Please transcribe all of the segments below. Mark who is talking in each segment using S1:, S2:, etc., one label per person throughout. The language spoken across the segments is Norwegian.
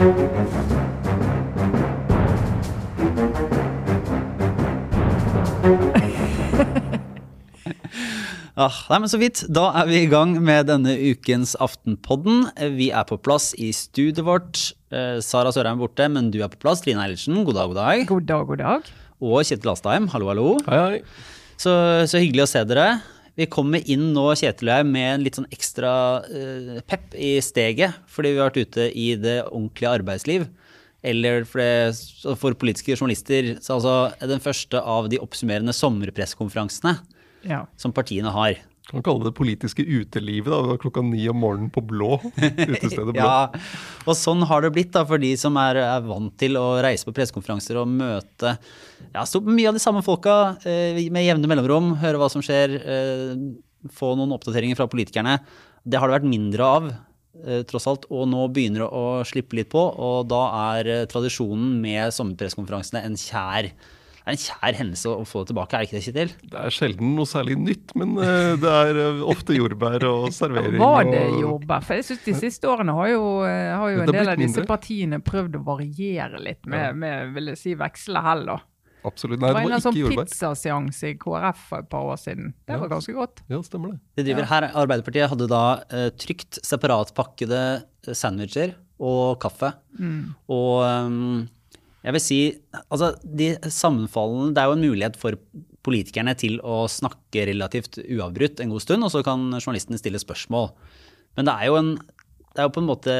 S1: Ah, nei, men Så vidt. Da er vi i gang med denne ukens Aftenpodden. Vi er på plass i studioet vårt. Eh, Sara Sørheim er borte, men du er på plass. Trine Eilertsen, god dag, god dag.
S2: God dag, god dag.
S1: Og Kjetil Astheim, hallo, hallo.
S3: Hei, hei.
S1: Så, så hyggelig å se dere. Vi kommer inn nå, Kjetil og jeg, med en litt sånn ekstra uh, pep i steget. Fordi vi har vært ute i det ordentlige arbeidsliv. Eller for, det, for politiske journalister. Så altså den første av de oppsummerende sommerpresskonferansene
S2: Ja.
S1: som partiene har.
S3: Kan kalle det politiske utelivet. da, klokka ni om morgenen på Blå. Utestedet Blå.
S1: Ja, og sånn har det blitt da, for de som er, er vant til å reise på pressekonferanser og møte ja, mye av de samme folka eh, med jevne mellomrom, høre hva som skjer, eh, få noen oppdateringer fra politikerne. Det har det vært mindre av, eh, tross alt, og nå begynner det å slippe litt på. Og da er eh, tradisjonen med sommerpresskonferansene en kjær, er en kjær hendelse å få det tilbake, er det ikke det, Kjetil?
S3: Det er sjelden noe særlig nytt, men eh, det er eh, ofte jordbær og servering.
S2: Var det jordbær? For jeg synes De siste årene har jo, eh, har jo en del av disse
S3: mindre.
S2: partiene prøvd å variere litt med, med vil jeg si, veksle hell. da.
S3: Absolutt.
S2: Det
S3: Nei,
S2: var
S3: det var en
S2: sånn
S3: ikke
S2: pizzaseanse i KrF for et par år siden. Det
S3: Ja.
S2: var ganske godt.
S3: Ja, stemmer det.
S1: Det driver her, Arbeiderpartiet hadde da uh, trygt separatpakkede sandwicher og kaffe. Og ehm, jeg vil si altså de sammenfallene Det er jo en mulighet for politikerne til å snakke relativt uavbrutt en god stund, og så kan journalistene stille spørsmål. Men det er jo, en, det er jo på en måte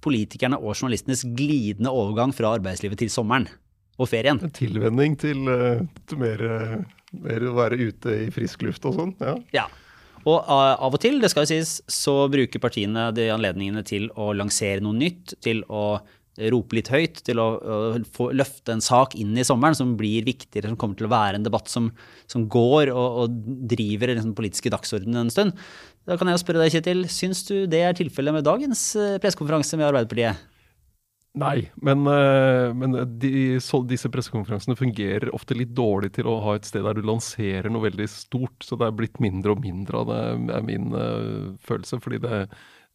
S1: politikerne og journalistenes glidende overgang fra arbeidslivet til sommeren og ferien.
S3: En tilvenning til, eh, til mer, eh, mer å være ute i frisk luft og sånn. Ja.
S1: Ja. Og uh, av og til, det skal jo sies, så bruker partiene de anledningene til å lansere noe nytt, til å rope litt høyt, til å, å få, løfte en sak inn i sommeren som blir viktigere, som kommer til å være en debatt som, som går og, og driver den politiske dagsordenen en stund. Da kan jeg spørre deg, Kjetil, syns du det er tilfellet med dagens eh, pressekonferanse med Arbeiderpartiet?
S3: Nei, men, eh, men de, så, disse pressekonferansene fungerer ofte litt dårlig til å ha et sted der du lanserer noe veldig stort. Så det er blitt mindre og mindre av det, er min uh, følelse. Fordi det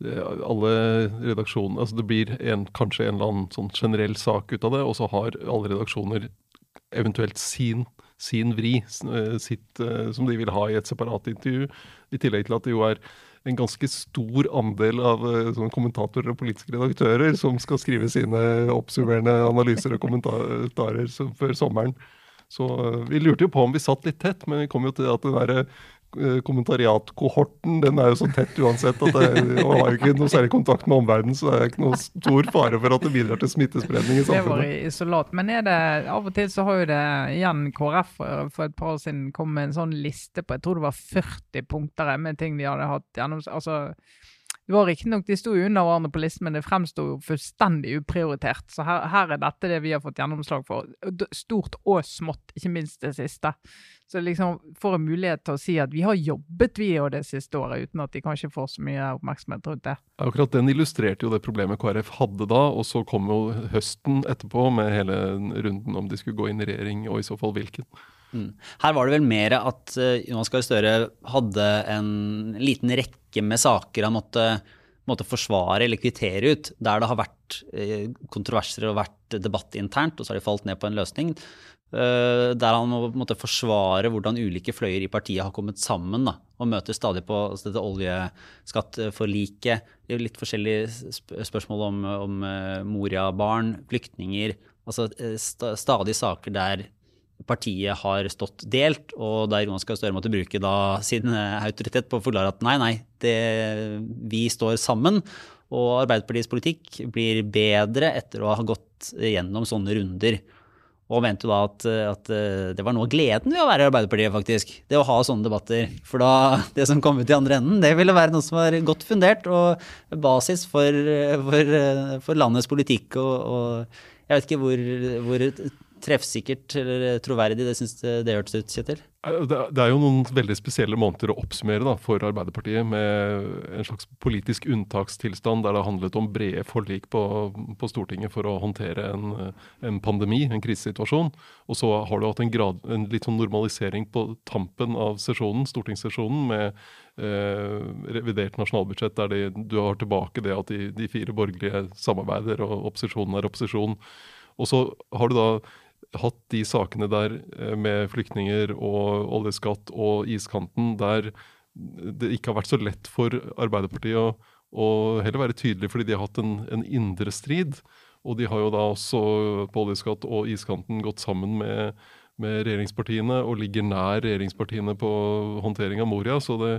S3: alle redaksjonene altså Det blir en, kanskje en eller annen sånn generell sak ut av det, og så har alle redaksjoner eventuelt sin, sin vri, eh, sitt, eh, som de vil ha i et separat intervju. I tillegg til at det jo er en ganske stor andel av sånn, kommentatorer og politiske redaktører som skal skrive sine oppsummerende analyser og kommentarer som, før sommeren. Så vi lurte jo på om vi satt litt tett, men vi kom jo til at den derre kommentariatkohorten den er jo så tett uansett at det og har jo ikke noe særlig kontakt med omverdenen, så det er ikke noe stor fare for at det bidrar til smittespredning i samfunnet.
S2: Det var isolat. Men er det, av og til så har jo det igjen KrF for, for et par år siden kom med en sånn liste på jeg tror det var 40 punkter med ting de hadde hatt gjennom altså, det var riktignok, de sto under på listen, men det fremsto fullstendig uprioritert. Så her, her er dette det vi har fått gjennomslag for. Stort og smått, ikke minst det siste. Så liksom får en mulighet til å si at vi har jobbet vi jo det siste året, uten at de kanskje får så mye oppmerksomhet rundt det.
S3: Akkurat den illustrerte jo det problemet KrF hadde da, og så kom jo høsten etterpå med hele runden om de skulle gå inn i regjering, og i så fall hvilken.
S1: Mm. Her var det vel mer at uh, Jonas Gahr Støre hadde en liten rekke med saker han måtte, måtte forsvare eller kvittere ut, der det har vært eh, kontroverser og vært debatt internt, og så har de falt ned på en løsning. eh, der han må måtte forsvare hvordan ulike fløyer i partiet har kommet sammen da, og møter stadig på altså dette oljeskattforliket. Det litt forskjellige sp spørsmål om, om eh, Moria-barn, flyktninger. Altså eh, stadig saker der partiet har stått delt, og der Jonas Gahr Støre måtte bruke da sin eh, autoritet på å forklare at nei, nei, det, vi står sammen. Og Arbeiderpartiets politikk blir bedre etter å ha gått gjennom sånne runder. Og mente da at, at eh, det var noe av gleden ved å være i Arbeiderpartiet, faktisk. Det å ha sånne debatter. For da, det som kom ut i andre enden, det ville være noe som var godt fundert og basis for, for, for landets politikk. Og, og jeg vet ikke hvor, hvor treffsikkert eller troverdig det syns det hørtes ut, Kjetil?
S3: Det er jo noen veldig spesielle måneder å oppsummere da, for Arbeiderpartiet, med en slags politisk unntakstilstand der det har handlet om brede forlik på, på Stortinget for å håndtere en, en, pandemi, en krisesituasjon. Og så har du hatt en, grad, en litt sånn normalisering på tampen av sesjonen, stortingssesjonen med eh, revidert nasjonalbudsjett, der de, du har tilbake det at de, de fire borgerlige samarbeider og opposisjonen er opposisjon. Og så har du da hatt de sakene der eh, med flyktninger og oljeskatt og iskanten, der det ikke har vært så lett for Arbeiderpartiet å, å heller være tydelig, fordi de har hatt en, en, indre strid. Og de har jo da også på oljeskatt og iskanten gått sammen med, med regjeringspartiene og ligger nær regjeringspartiene på håndtering av Moria. Så det,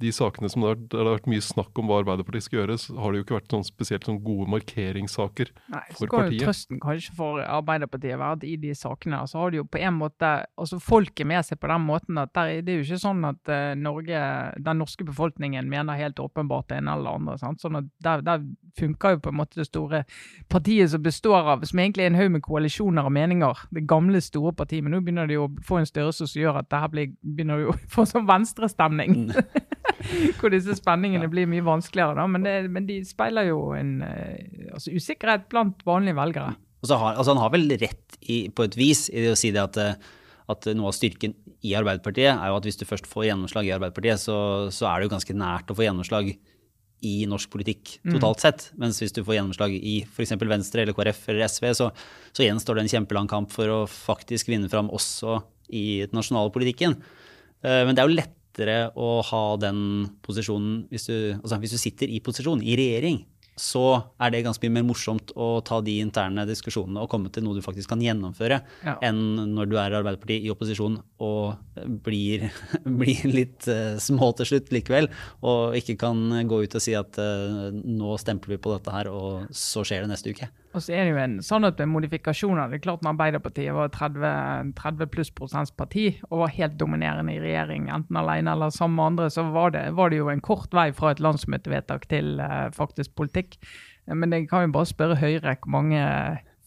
S3: de sakene som det har, det har, vært mye snakk om hva Arbeiderpartiet skal gjøre, så har det jo ikke vært sånn spesielt sånn gode markeringssaker
S2: Nei,
S3: for partiet. Nei, så
S2: kan jo trøsten kanskje for Arbeiderpartiet være at i de sakene så har de jo på en måte altså Folket med seg på den måten at der, det er jo ikke sånn at uh, Norge, den norske befolkningen mener helt åpenbart det ene eller andre. Sant? Sånn at der, der, funker jo på en måte det store partiet som består av, som egentlig er en haug med koalisjoner og meninger. Det gamle, store partiet. Men nå begynner de å få en størrelse som gjør at det her blir, begynner å få sånn venstrestemning. Mm. hvor disse spenningene blir mye vanskeligere. Da. Men, det, men de speiler jo en uh, altså usikkerhet blant vanlige velgere.
S1: Har, altså han har vel rett i, på et vis i å si det at, eh, at, noe av styrken i Arbeiderpartiet er jo at hvis du først får gjennomslag i Arbeiderpartiet, så, så er det jo ganske nært å få gjennomslag i norsk politikk mm. totalt sett. Mm. Mens hvis du får gjennomslag i f.eks. Venstre eller KrF eller SV, så, så, gjenstår det en kjempelang kamp for å faktisk vinne fram også i den nasjonale politikken. Eh, men det er jo lett lettere å ha den posisjonen hvis du, altså hvis du sitter i posisjon, i regjering så er det ganske mye mer morsomt å ta de interne diskusjonene og komme til noe du faktisk kan gjennomføre, ja. enn når du er Arbeiderpartiet i opposisjon og blir, blir litt uh, små til slutt likevel, og ikke kan gå ut og si at uh, nå stempler vi på dette her, og så skjer det neste uke.
S2: Og så er det jo en sannhet med modifikasjoner. Det er klart Når Arbeiderpartiet var 30, 30 pluss prosents parti og var helt dominerende i regjering, enten alene eller sammen med andre, så var det, var det jo en kort vei fra et landsmøtevedtak til uh, faktisk politikk. Men jeg kan jo bare spørre Høyre hvor mange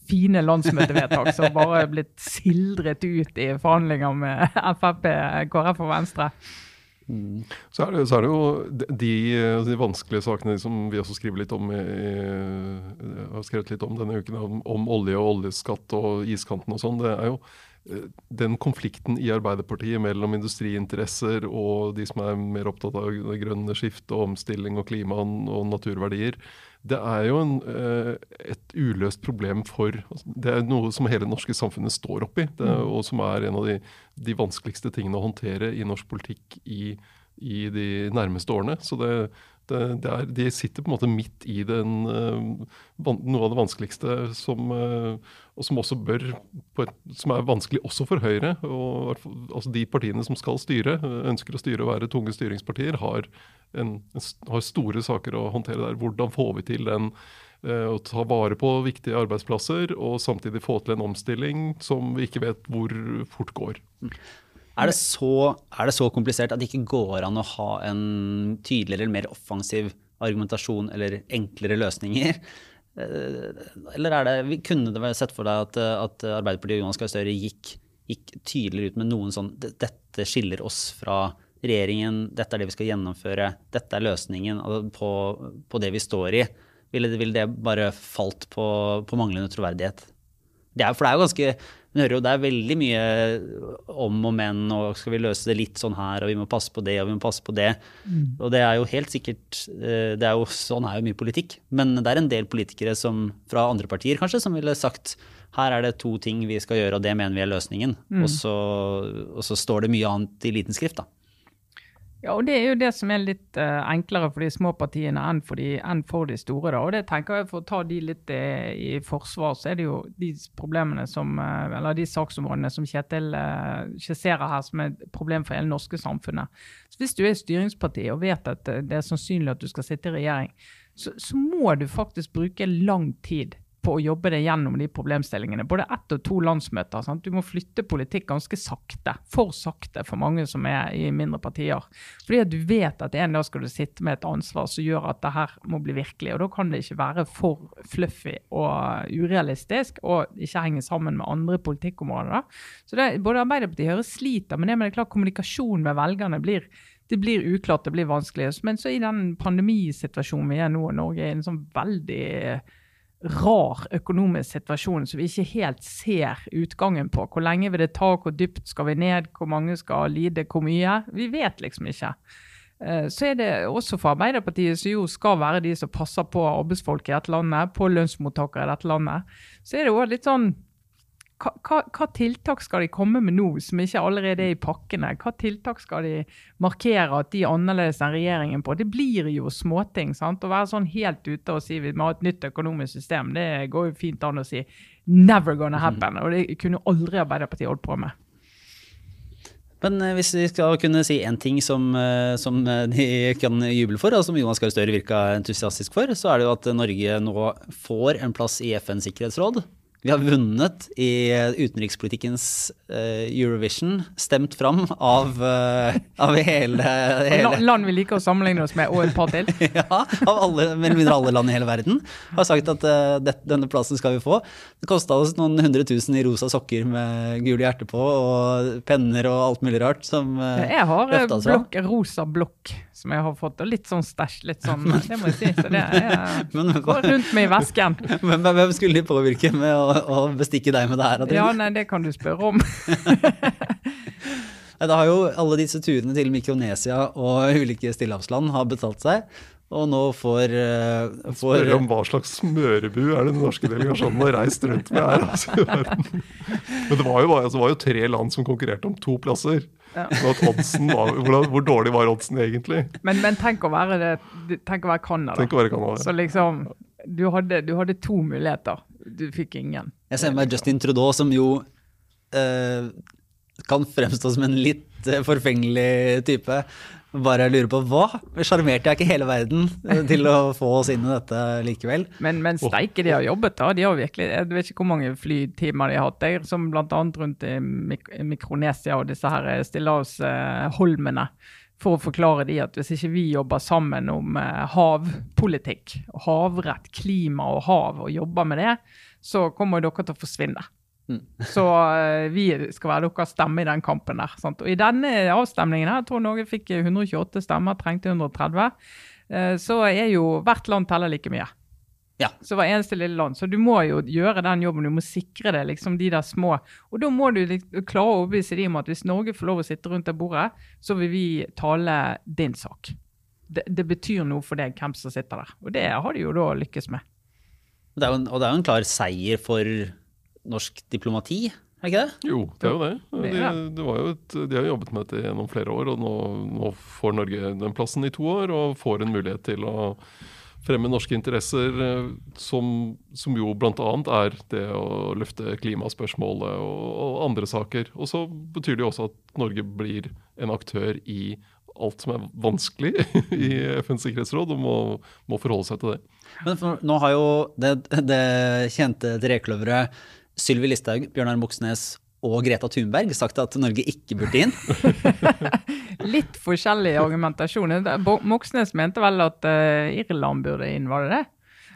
S2: fine landsmøtevedtak som bare er blitt sildret ut i forhandlinger med Frp, KrF og Venstre.
S3: Mm. Så, er det, så, er det, jo de, de, vanskelige sakene som vi også skriver litt om i, har skrevet litt om denne uken, om, om olje og oljeskatt og iskanten og sånn. Det er jo eh, den konflikten i Arbeiderpartiet mellom industriinteresser og de som er mer opptatt av grønne skiftet og omstilling og klima og naturverdier, det er jo en, eh, et uløst problem for altså, Det er noe som hele det norske samfunnet står oppi, det, mm. og som er en av de, de, vanskeligste tingene å håndtere i norsk politikk i, i de nærmeste årene. Så det, det, det er, de sitter på en måte midt i den, uh, noe av det vanskeligste som, uh, og som også bør et, som er vanskelig også for Høyre. og altså De partiene som skal styre, ønsker å styre og være tunge styringspartier, har, en, har store saker å håndtere der. Hvordan får vi til den å ta vare på viktige arbeidsplasser og samtidig få til en omstilling som vi ikke vet hvor fort går.
S1: Er det, så, er det så komplisert at det ikke går an å ha en tydeligere eller mer offensiv argumentasjon eller enklere løsninger? Eh, eller er det, kunne det vært sett for deg at, at Arbeiderpartiet og Jonas Gahr Støre gikk, gikk, tydeligere ut med noen sånn Dette skiller oss fra regjeringen, dette er det vi skal gjennomføre, dette er løsningen på, på det vi står i. Ville, ville det bare falt på, på manglende troverdighet? Det er, for det er jo ganske men hører jo det er veldig mye om og men, og skal vi løse det litt sånn her, og vi må passe på det, og vi må passe på det. Mm. Og det er jo helt sikkert eh, det er jo, Sånn er jo mye politikk. Men det er en del politikere som, fra andre partier kanskje som ville sagt her er det to ting vi skal gjøre, og det mener vi er løsningen. Mm. Og, så, og så står det mye annet i liten skrift, da.
S2: Ja, og Det er jo det som er litt uh, enklere for de små partiene enn for de, enn for de store. da, og det tenker jeg For å ta de litt uh, i forsvar, så er det jo de problemene som, uh, eller de saksområdene som Kjetil skisserer her, som er et problem for hele norske samfunnet. Så Hvis du er styringsparti og vet at det er sannsynlig at du skal sitte i regjering, så, så må du faktisk bruke lang tid på å jobbe deg gjennom de problemstillingene. Både ett og to landsmøter. Sant? Du må flytte politikk ganske sakte. For sakte for mange som er i mindre partier. Fordi at du vet at en dag skal du sitte med et ansvar som gjør at det her må bli virkelig. Og da kan det ikke være for fluffy og urealistisk og ikke henge sammen med andre politikkområder. Da. Så det, både Arbeiderpartiet Høyre sliter med det, men det er klart kommunikasjon med velgerne blir det blir uklart, det blir vanskelig. Men så i den pandemisituasjonen vi er nå, Norge er i en sånn veldig rar økonomisk situasjon som vi ikke helt ser utgangen på. Hvor lenge vil det ta, hvor dypt skal vi ned, hvor mange skal lide, hvor mye? Vi vet liksom ikke. Eh, så er det også for Arbeiderpartiet, som jo skal være de som passer på arbeidsfolk i dette landet, på lønnsmottakere i dette landet, så er det òg litt sånn hva, hva, tiltak skal de komme med nå, som ikke allerede er i pakkene? Hva tiltak skal de markere at de er annerledes enn regjeringen på? Det blir jo småting. sant? Å være sånn helt ute og si vi må ha et nytt økonomisk system, det går jo fint an å si. Never gonna happen. Og det kunne aldri Arbeiderpartiet holdt på med.
S1: Men eh, hvis vi skal kunne si én ting som, eh, som, de kan juble for, og som Jonas Gahr Støre virka entusiastisk for, så er det jo at Norge nå får en plass i FNs sikkerhetsråd. Vi har vunnet i utenrikspolitikkens uh, Eurovision, stemt fram av, uh, av hele, hele
S2: Land vi liker å sammenligne oss med, og et par til?
S1: ja, av alle, mellom mindre alle land i hele verden. Har sagt at det, denne plassen skal vi få. Det kosta oss noen hundre tusen i rosa sokker med gule hjerter på, og penner og alt mulig rart som uh,
S2: Jeg har blokk, rosa blokk som jeg har fått, og litt sånn stæsj. Litt sånn, det må jeg si. Så det er, men, går rundt med i vesken.
S1: Men hvem skulle de påvirke med å å bestikke deg med det her?
S2: Ja, nei, det kan du spørre om.
S1: det har jo alle disse turene til Mikronesia og ulike stillehavsland har betalt seg. Og nå får, uh, får
S3: Spørre om hva slags smørebu er det den norske delegasjonen har reist rundt med her. Altså, Men det var, jo, altså, det var, jo, tre land som konkurrerte om to plasser. Ja. Var, hvor, hvor, dårlig var oddsen egentlig?
S2: Men, men tenk å være det, tenk å være Canada.
S3: Tenk å være Canada.
S2: Så liksom, du hadde, du hadde to muligheter. Du fikk ingen.
S1: Jeg ser meg Justin Trudeau, som jo eh, kan fremstå som en litt eh, forfengelig type. Bare lurer på hva? Sjarmerte jeg ikke hele verden eh, til å få oss inn i dette likevel?
S2: Men, men steike, de har jobbet, da. De har virkelig, jeg vet ikke hvor mange flytimer de har hatt. Der, som bl.a. rundt i Mik Mikronesia og disse her stillehavsholmene. Eh, for å forklare de at hvis ikke vi jobber sammen om eh, havpolitikk, havrett, klima og hav, og jobber med det, så kommer dere til å forsvinne. Mm. så uh, vi skal være deres stemme i den kampen der. Sant? Og i denne avstemningen her, jeg tror Norge fikk 128 stemmer, trengte 130, uh, så er jo hvert land teller like mye.
S1: Ja.
S2: Så var eneste lille land. Så du må jo gjøre den jobben. Du må sikre det, liksom de der små. Og da må du klare å overbevise dem om at hvis Norge får lov å sitte rundt det bordet, så vil vi tale din sak. Det, det, betyr noe for deg hvem som sitter der. Og det har de jo da lykkes med.
S1: Det en, og det er jo en klar seier for norsk diplomati, er ikke det?
S3: Jo, det er jo det. De, det et, de har jobbet med dette gjennom flere år, og nå, nå får Norge den plassen i to år og får en mulighet til å fremme norske interesser, eh, som, som jo bl.a. er det å løfte klimaspørsmålet og, og, andre saker. Og så betyr det jo også at Norge blir en aktør i alt som er vanskelig i FNs sikkerhetsråd, og må, må forholde seg til det.
S1: Men for, nå har jo det, det kjente trekløveret Sylvi Listhaug, Bjørnar Moxnes og Greta Thunberg sagt at Norge ikke burde inn.
S2: Litt forskjellig argumentasjon. Moxnes mente vel at uh, Irland burde inn, var det det?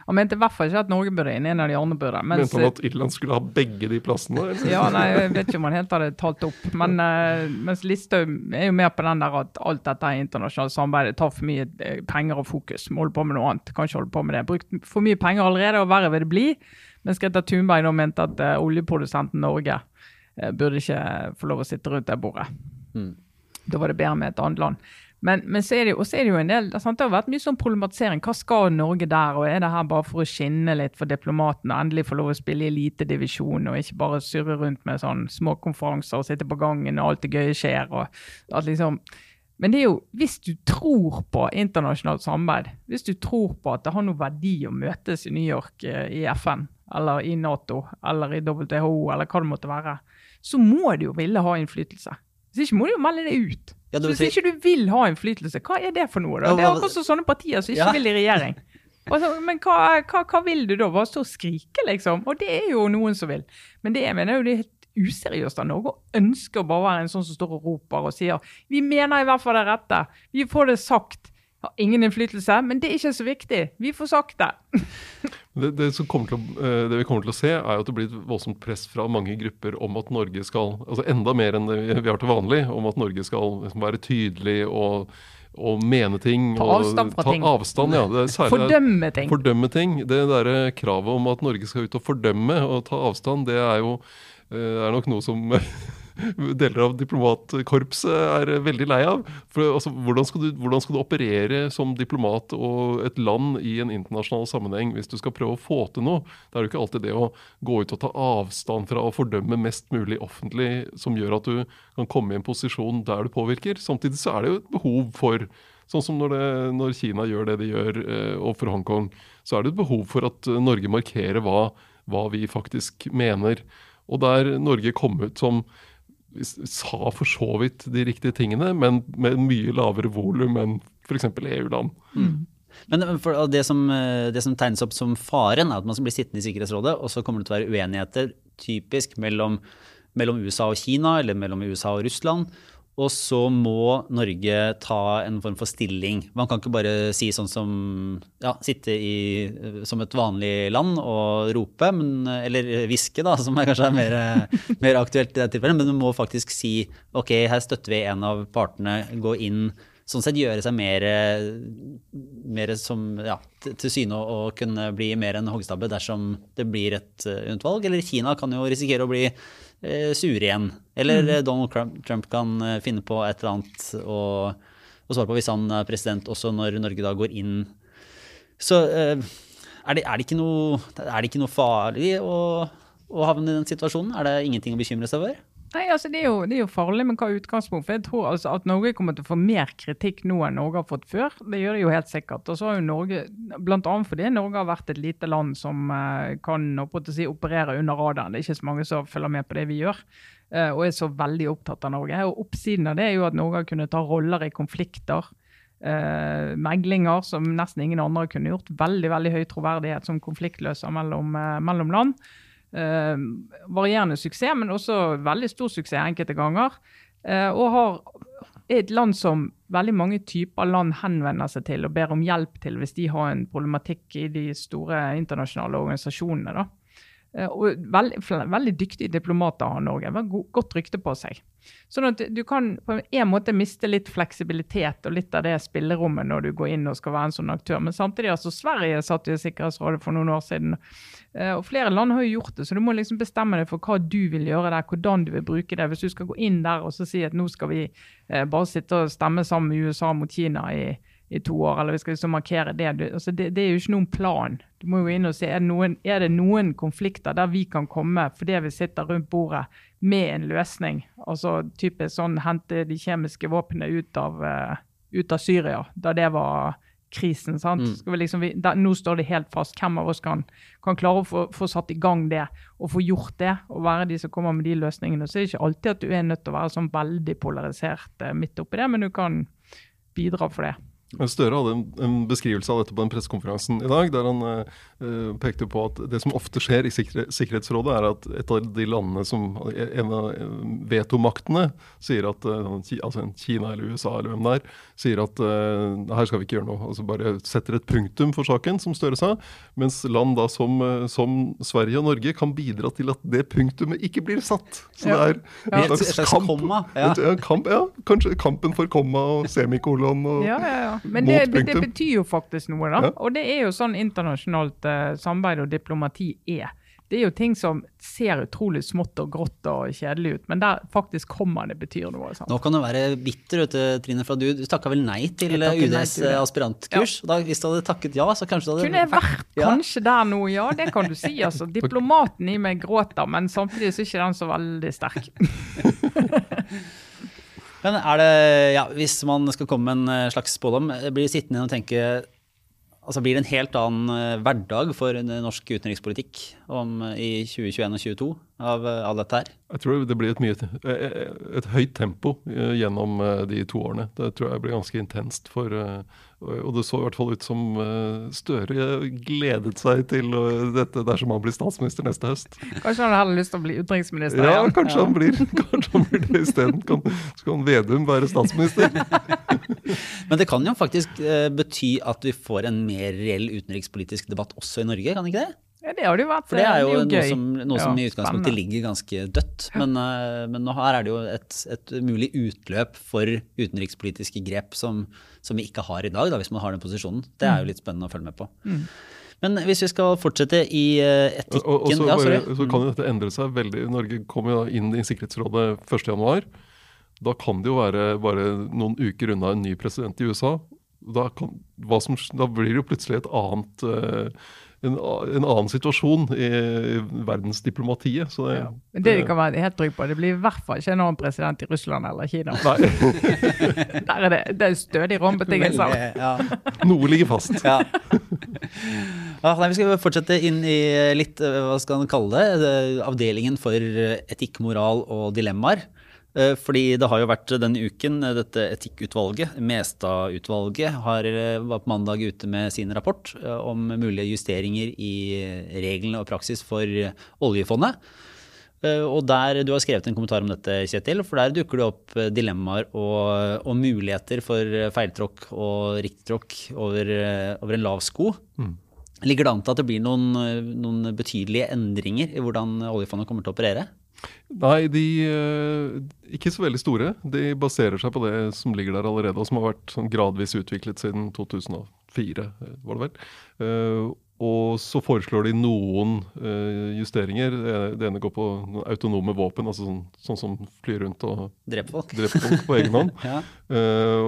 S2: Han mente i hvert fall ikke at Norge burde inn, en av de andre burde.
S3: Mens, mente han at Irland skulle ha begge de plassene?
S2: ja, nei, Jeg vet ikke om han helt hadde talt opp. Men uh, mens Listhaug er jo mer på den der at alt dette internasjonale internasjonalt samarbeid. Tar for mye eh, penger og fokus. Må holde på med noe annet. Kan ikke holde på med det. Brukt for mye penger allerede, og verre vil det bli. Mens Greta Thunberg nå mente at uh, oljeprodusenten Norge burde ikke få lov å sitte rundt det bordet. Mm. Da var det bedre med et annet land. Men, men så er det jo, er det jo en del, det har vært mye sånn problematisering. Hva skal Norge der? og Er det her bare for å skinne litt for diplomatene? Endelig få lov å spille i elitedivisjon og ikke bare surre rundt med sånn småkonferanser og sitte på gangen og alt det gøye skjer. og at liksom... Men det er jo, hvis du tror på internasjonalt samarbeid, hvis du tror på at det har noe verdi å møtes i New York, eh, i FN, eller i Nato, eller i WHO, eller hva det måtte være, så må du jo ville ha innflytelse. Hvis ikke må du jo melde det ut. Ja, hvis ikke du vil ha innflytelse, hva er det for noe? da? Det er akkurat som sånne partier som ikke vil i regjering. Altså, men hva, hva, hva, vil du da? Bare stå og skrike, liksom? Og det er jo noen som vil. Men det jeg mener jo det er helt useriøst av Norge å ønske å bare være en sånn som står og roper og sier vi mener i hvert fall det rette. Vi får det sagt. Har ingen innflytelse, men det er ikke så viktig. Vi får sagt det.
S3: det, det, å, eh, det, vi kommer til å se, er at det blir et voldsomt press fra mange grupper om at Norge skal altså Enda mer enn det vi har til vanlig, om at Norge skal liksom være tydelig og og mene ting.
S2: Ta avstand fra
S3: ta
S2: ting.
S3: Avstand, ja.
S2: fordømme ting.
S3: Fordømme ting. Det der kravet om at Norge skal ut og fordømme og ta avstand, det er jo det eh, er nok noe som deler av diplomatkorpset er veldig lei av. For, altså, hvordan, skal du, hvordan, skal du, operere som diplomat og et land i en internasjonal sammenheng hvis du skal prøve å få til noe? Det er jo ikke alltid det å gå ut og ta avstand fra å fordømme mest mulig offentlig som gjør at du kan komme i en posisjon der du påvirker. Samtidig så er det jo et behov for Sånn som når, det, når Kina gjør det de gjør eh, overfor Hongkong, så er det et behov for at Norge markerer hva, hva vi faktisk mener. Og der Norge kom ut som sa for så vidt de riktige tingene, men med mye lavere volum enn f.eks. EU-land. Mm.
S1: Men det som, det som, tegnes opp som faren, er at man skal bli sittende i Sikkerhetsrådet, og så kommer det til å være uenigheter typisk mellom, mellom USA og Kina, eller mellom USA og Russland. Og så må Norge ta en form for stilling. Man kan ikke bare si sånn som ja, sitte i, som et vanlig land og rope, men, eller hviske, som er kanskje er mer, mer aktuelt i det tilfellet. Men du må faktisk si ok, her støtter vi en av partene, gå inn. Sånn sett gjøre seg mer, mer som, ja, til syne å kunne bli mer enn hoggstabbe dersom det blir et unntvalg. Eller Kina kan jo risikere å bli eh, sure igjen. Eller mm. Eh, Donald Trump kan eh, finne på et eller annet og, å, svare på hvis han er president, også når Norge da går inn. Så eh, er, det, er, det noe, er, det, ikke noe, farlig å, å havne i den situasjonen? Er det ingenting å bekymre seg over?
S2: Nei, altså det er, jo, det er jo farlig, men hva er utgangspunktet? For jeg tror altså at Norge kommer til å få mer kritikk nå enn Norge har fått før. Det gjør det jo helt sikkert. Og så har jo Norge, Blant annet fordi Norge har vært et lite land som uh, kan si, operere under radaren. Det er ikke så mange som følger med på det vi gjør. Uh, og er så veldig opptatt av Norge. Og Oppsiden av det er jo at Norge har kunnet ta roller i konflikter. Uh, meglinger som nesten ingen andre kunne gjort. Veldig veldig høy troverdighet som konfliktløser mellom, mellom land. Eh, varierende suksess, men også veldig stor suksess enkelte ganger. Eh, og har et land som veldig mange typer land henvender seg til og ber om hjelp til hvis de har en problematikk i de store internasjonale organisasjonene. da. Eh, og veldig, veldig dyktige diplomater har Norge. Godt rykte på seg. Sånn at du kan på en måte miste litt fleksibilitet og litt av det spillerommet når du går inn og skal være en sånn aktør. Men samtidig, altså Sverige satt i Sikkerhetsrådet for noen år siden. Eh, og flere land har jo gjort det, så du må liksom bestemme deg for hva du vil gjøre der, hvordan du vil bruke det. Hvis du skal gå inn der og si at nå skal vi eh, bare sitte og stemme sammen med USA mot Kina i i to år, eller vi skal liksom markere det. Altså det. det. er jo ikke noen plan. Du må jo inn og se er det, noen, er det noen konflikter der vi kan komme fordi vi sitter rundt bordet med en løsning. Altså typisk sånn hente de kjemiske våpnene ut av, uh, ut av Syria, da det var krisen. sant? Mm. Liksom, vi, da, nå står det helt fast. Hvem av oss kan, kan klare å få, få, satt i gang det og få gjort det, og være de som kommer med de løsningene. Så er det ikke alltid at du er nødt til å være sånn veldig polarisert uh, midt oppi det, men du kan bidra for det.
S3: Støre hadde en, en, beskrivelse av dette på den pressekonferansen i dag, der han uh, pekte på at det som ofte skjer i sikre, Sikkerhetsrådet, er at et av de landene som En av vetomaktene sier at uh, altså Kina eller USA eller hvem det er, sier at uh, her skal vi ikke gjøre noe. Altså bare setter et punktum for saken, som Støre sa. Mens land da som, som Sverige og Norge kan bidra til at det punktumet ikke blir satt. Så det er en slags, slags kamp. Komma, ja. kamp. Ja, kanskje kampen for komma og semikolon. og
S2: ja, ja, ja. Men det, det, betyr jo faktisk noe, da. Ja. Og det er jo sånn internasjonalt uh, samarbeid og diplomati er. Det er jo ting som ser utrolig smått og grått og kjedelig ut, men der faktisk kommer det betyr noe. Sant?
S1: Nå kan du være bitter, vet du, Trine, for du, du takka vel nei til UDs nei aspirantkurs. Ja. Da, hvis du hadde takket ja, så kanskje du hadde
S2: Kunne jeg vært ja. kanskje der nå, ja. Det kan du si. altså. Diplomaten i meg gråter, men samtidig så er ikke den så veldig sterk.
S1: Men er det, ja, hvis man skal komme med en eh, slags spådom, blir sittende og tenke altså blir det en helt annen eh, hverdag for norsk utenrikspolitikk om, i 2021 og 2022 av, av dette her?
S3: Jeg tror det blir et, mye, et høyt tempo gjennom de to årene. Det tror jeg blir ganske intenst for Og det så i hvert fall ut som Støre gledet seg til dette dersom han blir statsminister neste høst.
S2: Kanskje han hadde lyst til å bli utenriksminister?
S3: Ja, kanskje, ja. Han, blir, kanskje han blir det isteden. Så kan Vedum være statsminister.
S1: Men det kan jo faktisk bety at vi får en mer reell utenrikspolitisk debatt også i Norge, kan ikke det?
S2: Ja, det har det jo vært.
S1: For det er jo,
S2: det er
S1: noe, som, noe som, i utgangspunktet ligger ganske dødt. Men, men, nå her er det jo et, et, mulig utløp for utenrikspolitiske grep som, som, vi ikke har i dag, da, hvis man har den posisjonen. Det er jo mm. litt spennende å følge med på. Mm. Men hvis vi skal fortsette i etikken og, og
S3: så, ja, så, kan jo dette endre seg veldig. Norge kommer jo inn i Sikkerhetsrådet 1.1. Da kan det jo være bare noen uker unna en ny president i USA. Da, kan, som, da blir det jo plutselig et annet uh, en, en, annen situasjon i, i verdensdiplomatiet. Så det,
S2: ja. Men det de kan være helt trygge på, det blir i hvert fall ikke noen president i Russland eller Kina.
S3: Nei.
S2: Der er det, det er stødig rombetingelser.
S1: Ja.
S3: Noe ligger fast.
S1: Ja. Ah, nei, vi skal fortsette inn i litt, hva skal man kalle det, avdelingen for etikk, moral og dilemmaer. Eh, fordi det har jo vært denne uken eh, dette etikkutvalget, Mestad-utvalget, har var på mandag ute med sin rapport om mulige justeringer i reglene og praksis for oljefondet. Og der, Du har skrevet en kommentar om dette, Kjetil. for Der dukker det opp dilemmaer og, og muligheter for feiltråkk og riktigtråkk over, over, en lav sko. Mm. Ligger det an til at det blir noen, noen betydelige endringer i hvordan oljefondet kommer til å operere?
S3: Nei, de uh, ikke så veldig store. De baserer seg på det som ligger der allerede, og som har vært sånn gradvis utviklet siden 2004, var det vel. Uh, og så foreslår de noen uh, justeringer. Det ene går på autonome våpen, altså sånn, sånn som flyr rundt og
S1: dreper folk,
S3: dreper folk på egen hånd. ja.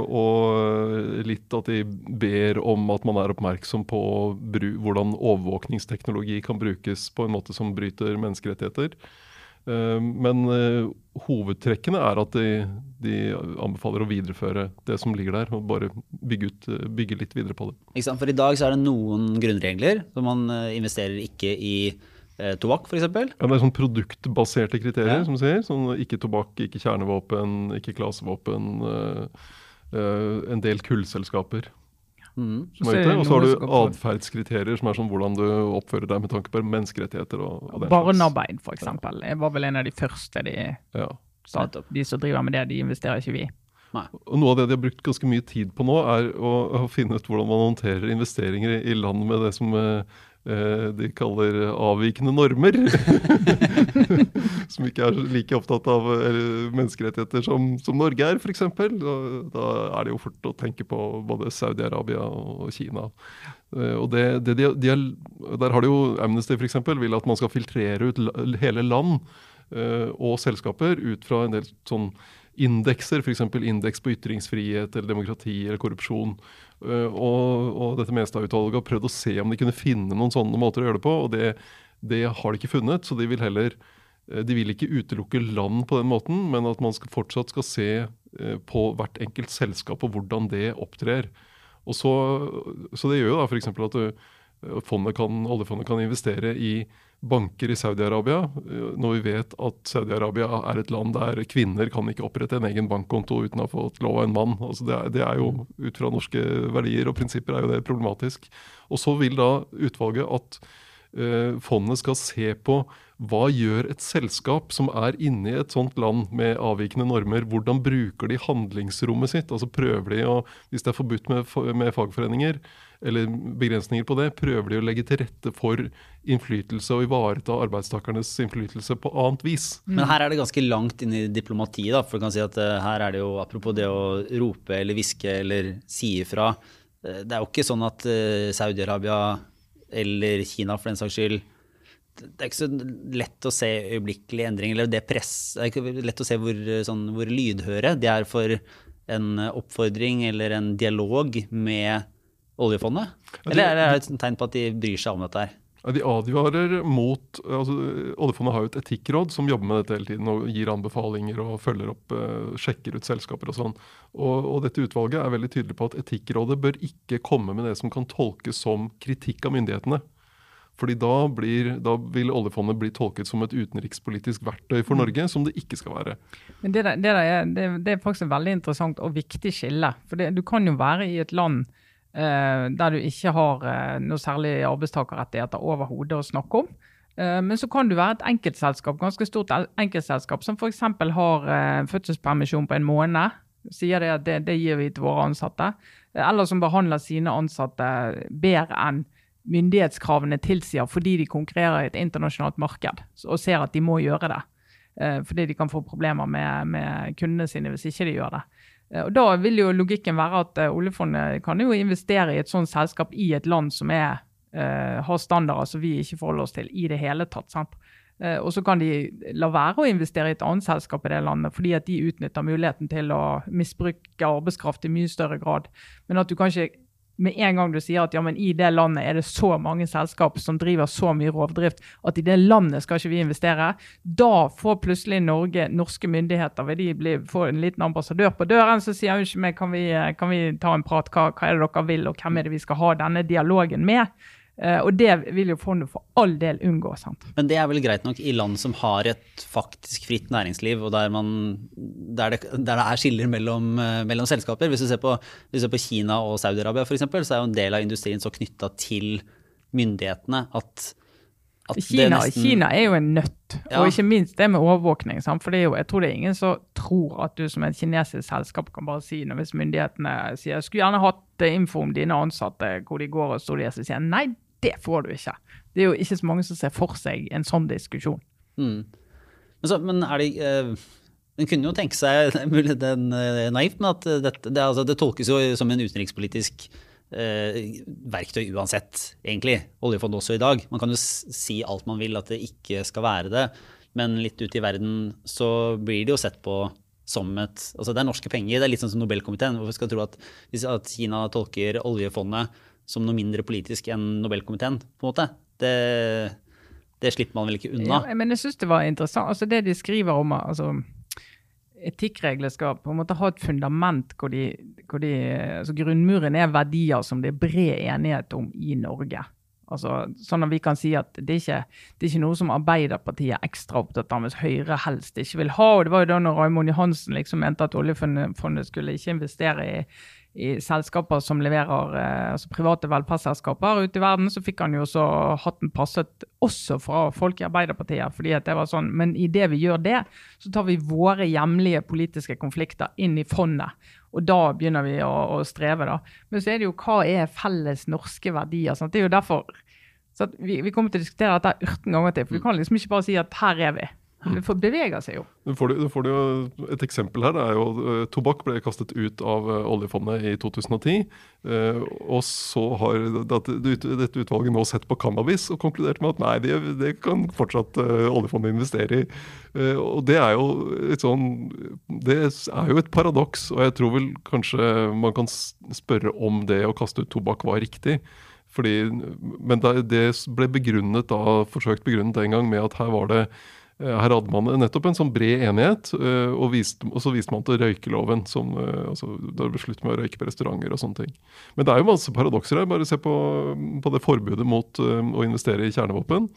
S3: og litt at de ber om at man er oppmerksom på hvordan overvåkningsteknologi kan brukes på en måte som bryter menneskerettigheter. Eh, men eh, hovedtrekkene er at de, de, anbefaler å videreføre det som ligger der, og bare bygge, ut, eh, bygge litt videre på det.
S1: For i dag så er det noen grunnregler. så Man investerer ikke i eh, tobakk, f.eks.
S3: Ja, det er sånn produktbaserte kriterier, ja. som sier. Sånn ikke tobakk, ikke kjernevåpen, ikke klasevåpen. Eh, eh, en del kullselskaper. Mm. Og så har du atferdskriterier, som er sånn hvordan du oppfører deg med tanke på menneskerettigheter. og, og
S2: Barnearbeid, f.eks. Ja. var vel en av de første de ja. sa opp. de som driver med det, de investerer ikke vi.
S3: Nei. Og Noe av det de har brukt ganske mye tid på nå, er å, å finne ut hvordan man håndterer investeringer i, i land med det som Eh, de kaller avvikende normer. som ikke er like opptatt av menneskerettigheter som, som Norge er, f.eks. Da, da er det jo fort å tenke på både Saudi-Arabia og Kina. Eh, og det, det de, de er, Der har det jo Amnesty eksempel, vil at man skal filtrere ut hele land eh, og selskaper ut fra en del sånn indekser, f.eks. indeks på ytringsfrihet eller demokrati eller korrupsjon. Eh, og, og dette Mestad-utvalget har prøvd å se om de kunne finne noen sånne måter å gjøre det på, og det, det har de ikke funnet. Så de vil heller eh, de vil ikke utelukke land på den måten, men at man skal, fortsatt skal se eh, på hvert enkelt selskap og hvordan det opptrer. Og så, så det gjør jo da f.eks. at fondet kan, oljefondet kan investere i banker i Saudi-Arabia, når vi vet at Saudi-Arabia er et land der kvinner kan ikke opprette en egen bankkonto uten å ha fått lov av en mann. Altså det, er, det, er, jo Ut fra norske verdier og prinsipper er jo det problematisk. Og så vil da utvalget at uh, fondet skal se på hva gjør et selskap som er inne i et sånt land med avvikende normer? Hvordan bruker de handlingsrommet sitt? Altså prøver de å, Hvis det er forbudt med, med fagforeninger, eller begrensninger på det, prøver de å legge til rette for innflytelse og ivareta arbeidstakernes innflytelse på annet vis.
S1: Men her er det ganske langt inn i diplomatiet. da, for du kan si at uh, her er det jo, Apropos det å rope eller hviske eller si ifra. Uh, det er jo ikke sånn at uh, Saudi-Arabia eller Kina for den saks skyld det er ikke så lett å se øyeblikkelig endring, eller det press, det er ikke lett å se hvor, sånn, hvor lydhøre de er for en oppfordring eller en dialog med oljefondet? Eller er det et tegn på at de bryr seg om dette her?
S3: De advarer mot altså, Oljefondet har jo et etikkråd som jobber med dette hele tiden og gir anbefalinger og følger opp, uh, sjekker ut selskaper og sånn. Og, og, dette utvalget er veldig tydelig på at Etikkrådet bør ikke komme med det som kan tolkes som kritikk av myndighetene. Fordi da, blir, da vil oljefondet bli tolket som et utenrikspolitisk verktøy for mm. Norge, som det ikke skal være.
S2: Men Det, det, er, det, det er, faktisk et veldig interessant og viktig skille. For du kan jo være i et land Eh, der du ikke har eh, noe særlig arbeidstakerrettigheter overhodet å snakke om. Eh, men så kan du være et enkeltselskap, ganske stort enkeltselskap som f.eks. har fødselspermisjon på en måned. Sier det at det, det gir vi til våre ansatte. Eller som behandler sine ansatte bedre enn myndighetskravene tilsier fordi de konkurrerer i et internasjonalt marked og ser at de må gjøre det. Fordi de kan få problemer med, med kundene sine hvis ikke de gjør det. Eh, og Da vil jo logikken være at uh, oljefondet kan jo investere i et sånt selskap i et land som er, har standarder som vi ikke forholder oss til i det hele tatt. sant? Og så kan de la være å investere i et annet selskap i det landet, fordi at de utnytter muligheten til å misbruke arbeidskraft i mye større grad. Men at du kan ikke med en gang du sier at ja, men i det landet er det så mange selskap som driver så mye rovdrift at i det landet skal ikke vi investere, da får plutselig Norge, norske myndigheter vil de bli, få en liten ambassadør på døren som sier unnskyld meg, kan vi, kan vi ta en prat, hva, hva, er det dere vil, og hvem er det vi skal ha denne dialogen med? Uh, og det vil jo fondet for all del unngå. sant?
S1: Men det er vel greit nok i land som har et faktisk fritt næringsliv, og der, man, der, det, der det, er skiller mellom, uh, mellom, selskaper. Hvis du ser på, du ser på Kina og Saudi-Arabia f.eks., så er jo en del av industrien så knytta til myndighetene at,
S2: at Kina, nesten... Kina, er jo en nøtt, ja. og ikke minst det med overvåkning. Sant? For jo, jeg tror det er ingen som tror at du som et kinesisk selskap kan bare si noe hvis myndighetene sier jeg skulle gjerne hatt info om dine ansatte, hvor de går og står så sier nei, det får du ikke. Det er jo ikke så mange som ser for seg en sånn diskusjon. Mm.
S1: Men, så, men, er det uh, En kunne jo tenke seg mulig det er eh, naivt, men at dette, det, altså, det, tolkes jo som en utenrikspolitisk eh, verktøy uansett, egentlig. Oljefondet også i dag. Man kan jo si alt man vil at det ikke skal være det, men litt ute i verden så blir det jo sett på som et Altså det er norske penger. Det er litt sånn som Nobelkomiteen. Hvorfor skal du tro at, at Kina tolker oljefondet som noe mindre politisk enn Nobelkomiteen, på en måte. Det, det slipper man vel ikke unna.
S2: Ja, men jeg syns det var interessant. Altså det de skriver om altså, Etikkregler skal på en måte ha et fundament hvor, de, hvor de, altså grunnmuren er verdier som det er bred enighet om i Norge. Altså, sånn at vi kan si at det er, ikke, det er ikke noe som Arbeiderpartiet er ekstra opptatt av, hvis Høyre helst ikke vil ha. og Det var jo da når Raymond Johansen liksom mente at oljefondet skulle ikke investere i, i selskaper som leverer eh, altså private velferdsselskaper ute i verden, så fikk han jo så hatten passet også fra folk i Arbeiderpartiet. fordi at det var sånn, Men idet vi gjør det, så tar vi våre hjemlige politiske konflikter inn i fondet. Og da begynner vi å, å streve. da. Men så er det jo hva er felles norske verdier? Sant? Det er jo derfor så vi, vi, kommer til å diskutere dette 18 ganger til. for Vi kan liksom ikke bare si at her er vi. Det beveger seg jo.
S3: Du får, du får jo et eksempel her. det er jo uh, Tobakk ble kastet ut av uh, oljefondet i 2010. Uh, eh, og så har dette, dette utvalget nå sett på cannabis og konkludert med at nei, det, det kan fortsatt oljefondet investere i. og det er jo et sånn Det er jo et paradoks, og jeg tror vel kanskje man kan spørre om det å kaste ut tobakk var riktig. Fordi, men det ble begrunnet da, forsøkt begrunnet en gang med at her var det Eh, her hadde man nettopp en sånn bred enighet, eh, og, viste, og så viste man til røykeloven. Som, eh, altså, da det ble slutt med å røyke på restauranter og sånne ting. Men det er jo masse paradokser her. Bare se på, på det forbudet mot å investere i kjernevåpen.